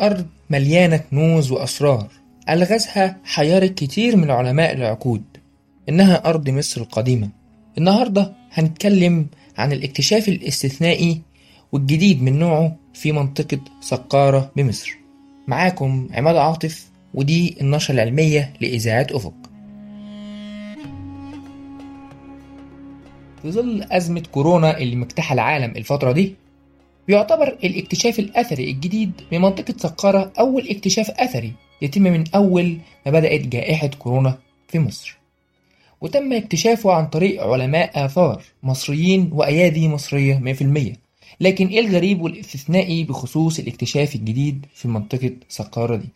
أرض مليانة كنوز وأسرار. ألغازها حيرت كتير من علماء العقود. إنها أرض مصر القديمة. النهاردة هنتكلم عن الاكتشاف الاستثنائي والجديد من نوعه في منطقة سقارة بمصر. معاكم عماد عاطف ودي النشرة العلمية لإذاعة أفق. في ظل أزمة كورونا اللي مجتاحة العالم الفترة دي بيعتبر الاكتشاف الأثري الجديد بمنطقة سقارة أول اكتشاف أثري يتم من أول ما بدأت جائحة كورونا في مصر. وتم اكتشافه عن طريق علماء آثار مصريين وأيادي مصرية 100% لكن إيه الغريب والاستثنائي بخصوص الاكتشاف الجديد في منطقة سقارة دي؟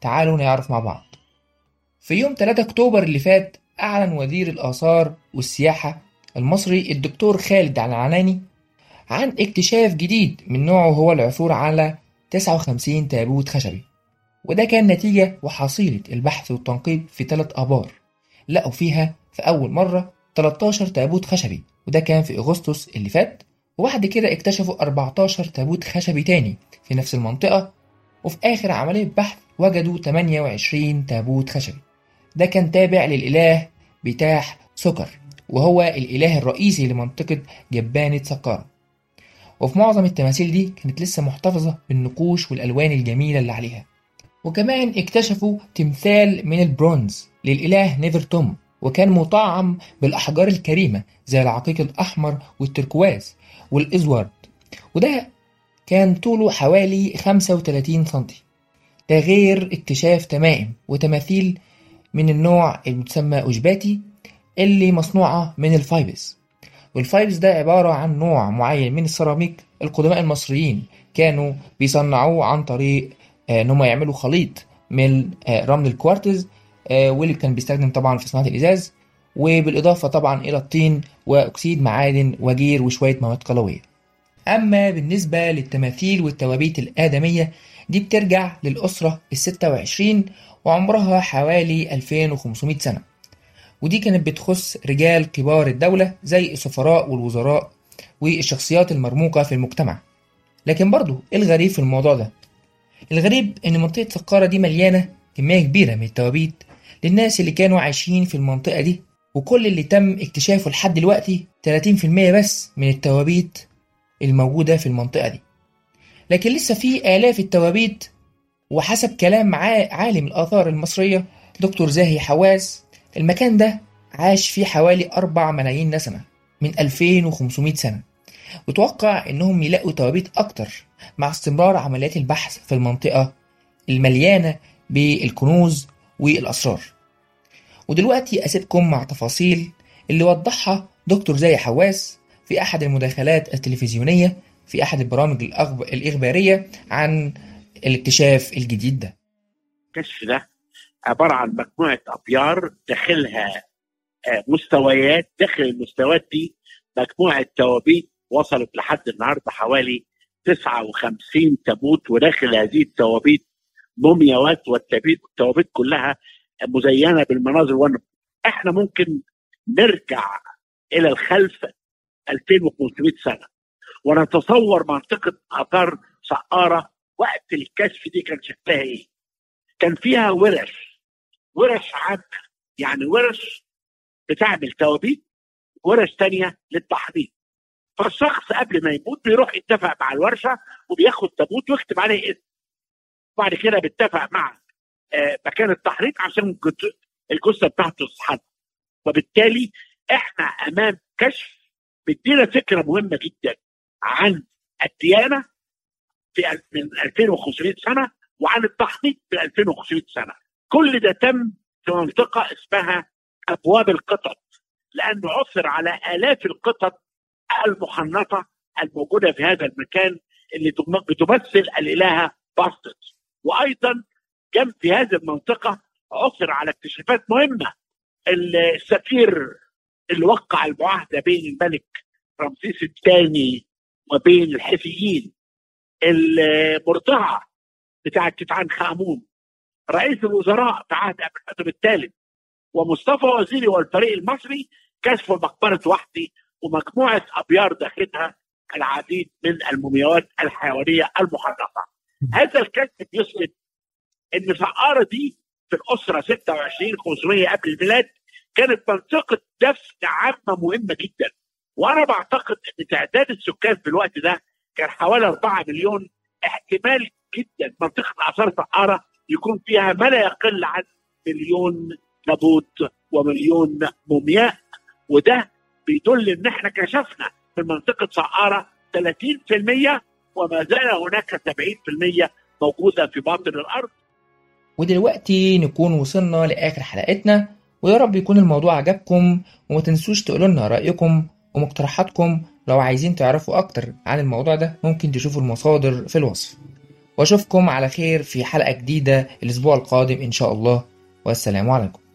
تعالوا نعرف مع بعض. في يوم 3 أكتوبر اللي فات أعلن وزير الآثار والسياحة المصري الدكتور خالد العناني عن اكتشاف جديد من نوعه هو العثور على 59 تابوت خشبي. وده كان نتيجة وحصيلة البحث والتنقيب في ثلاث آبار لقوا فيها في أول مرة 13 تابوت خشبي وده كان في أغسطس اللي فات. وبعد كده اكتشفوا 14 تابوت خشبي تاني في نفس المنطقة. وفي آخر عملية بحث وجدوا 28 تابوت خشبي. ده كان تابع للإله بتاح سكر وهو الإله الرئيسي لمنطقة جبانة سقارة. وفي معظم التماثيل دي كانت لسه محتفظة بالنقوش والألوان الجميلة اللي عليها. وكمان اكتشفوا تمثال من البرونز للإله نيفرتوم وكان مطعم بالأحجار الكريمة زي العقيق الأحمر والتركواز والإزورد. وده كان طوله حوالي 35 سنتي. ده غير اكتشاف تمائم وتماثيل من النوع المتسمى أوشابتي اللي مصنوعة من الفاينس. والفاينس ده عبارة عن نوع معين من السيراميك القدماء المصريين كانوا بيصنعوه عن طريق إن هم يعملوا خليط من رمل الكوارتز واللي كان بيستخدم طبعا في صناعة الإزاز وبالإضافة طبعا إلى الطين وأكسيد معادن وجير وشوية مواد قلوية. أما بالنسبة للتماثيل والتوابيت الآدمية دي بترجع للأسرة الستة وعشرين وعمرها حوالي 2500 سنة. ودي كانت بتخص رجال كبار الدولة زي السفراء والوزراء والشخصيات المرموقة في المجتمع. لكن برضو إيه الغريب في الموضوع ده الغريب إن منطقة سقارة دي مليانة كمية كبيرة من التوابيت للناس اللي كانوا عايشين في المنطقة دي وكل اللي تم اكتشافه لحد دلوقتي 30% بس من التوابيت الموجودة في المنطقة دي. لكن لسه في آلاف التوابيت وحسب كلام عالم الآثار المصرية دكتور زاهي حواس المكان ده عاش فيه حوالي 4 ملايين نسمة من 2500 سنة وتوقع إنهم يلاقوا توابيت أكتر مع استمرار عمليات البحث في المنطقة المليانة بالكنوز والأسرار ودلوقتي أسيبكم مع تفاصيل اللي وضحها دكتور زي حواس في أحد المداخلات التلفزيونية في أحد البرامج. الإخبارية عن الاكتشاف الجديد ده الكشف ده عبارة عن مجموعة أبيار داخلها مستويات داخل المستويات دي مجموعة توابيت وصلت لحد النهاردة حوالي 59 تابوت وداخل هذه التوابيت مومياوات والتابيت التوابيت كلها مزينة بالمناظر والنب. إحنا ممكن نرجع إلى الخلف 2500 سنة ونتصور منطقة آثار سقارة وقت الكشف دي كان شكلها إيه؟ كان فيها ورش ورش عامة يعني ورش بتعمل توابيت ورش تانية للتحضير. فالشخص قبل ما يموت بيروح يتفق مع الورشة وبياخد تابوت ويكتب عليه اسم. بعد كده بيتفق مع آه مكان التحريق عشان الجثة بتاعته تصحى وبالتالي إحنا أمام كشف بيدينا فكرة مهمة جدا عن الديانة في من 2500 سنة وعن التحقيق في 2500 سنة. كل ده تم في منطقة اسمها أبواب القطط لأنه عثر على آلاف القطط المحنطة الموجودة في هذا المكان اللي بتمثل الالهه باستت وأيضا جنب في هذه المنطقة عثر على اكتشافات مهمة. السفير اللي وقع المعاهدة بين الملك رمسيس الثاني وبين الحيثيين المرضعه بتاعه توت عنخ امون رئيس الوزراء في عهد ابي الثالث ومصطفى وزيري والفريق المصري كشفوا مقبرة وحدي ومجموعة أبيار داخلها العديد من المومياوات الحيوانية المحنطه. هذا الكشف بيثبت إن سقاره دي في الأسرة 26 500 قبل الميلاد كانت منطقة دفن عامة مهمة جدا. وأنا بعتقد إن تعداد السكان في الوقت ده كان حوالي 4 مليون احتمال جدا. منطقة آثار سقاره يكون فيها ما لا يقل عن مليون تابوت ومليون مومياء وده بيدل إن إحنا كشفنا في منطقة سقارة 30% وما زال هناك 70% موجودة في باطن الأرض. ودلوقتي نكون وصلنا لآخر حلقتنا ويا رب يكون الموضوع عجبكم وما تنسوش تقولوا لنا رأيكم ومقترحاتكم لو عايزين تعرفوا أكتر عن الموضوع ده ممكن تشوفوا المصادر في الوصف. وأشوفكم على خير في حلقة جديدة الأسبوع القادم إن شاء الله. والسلام عليكم.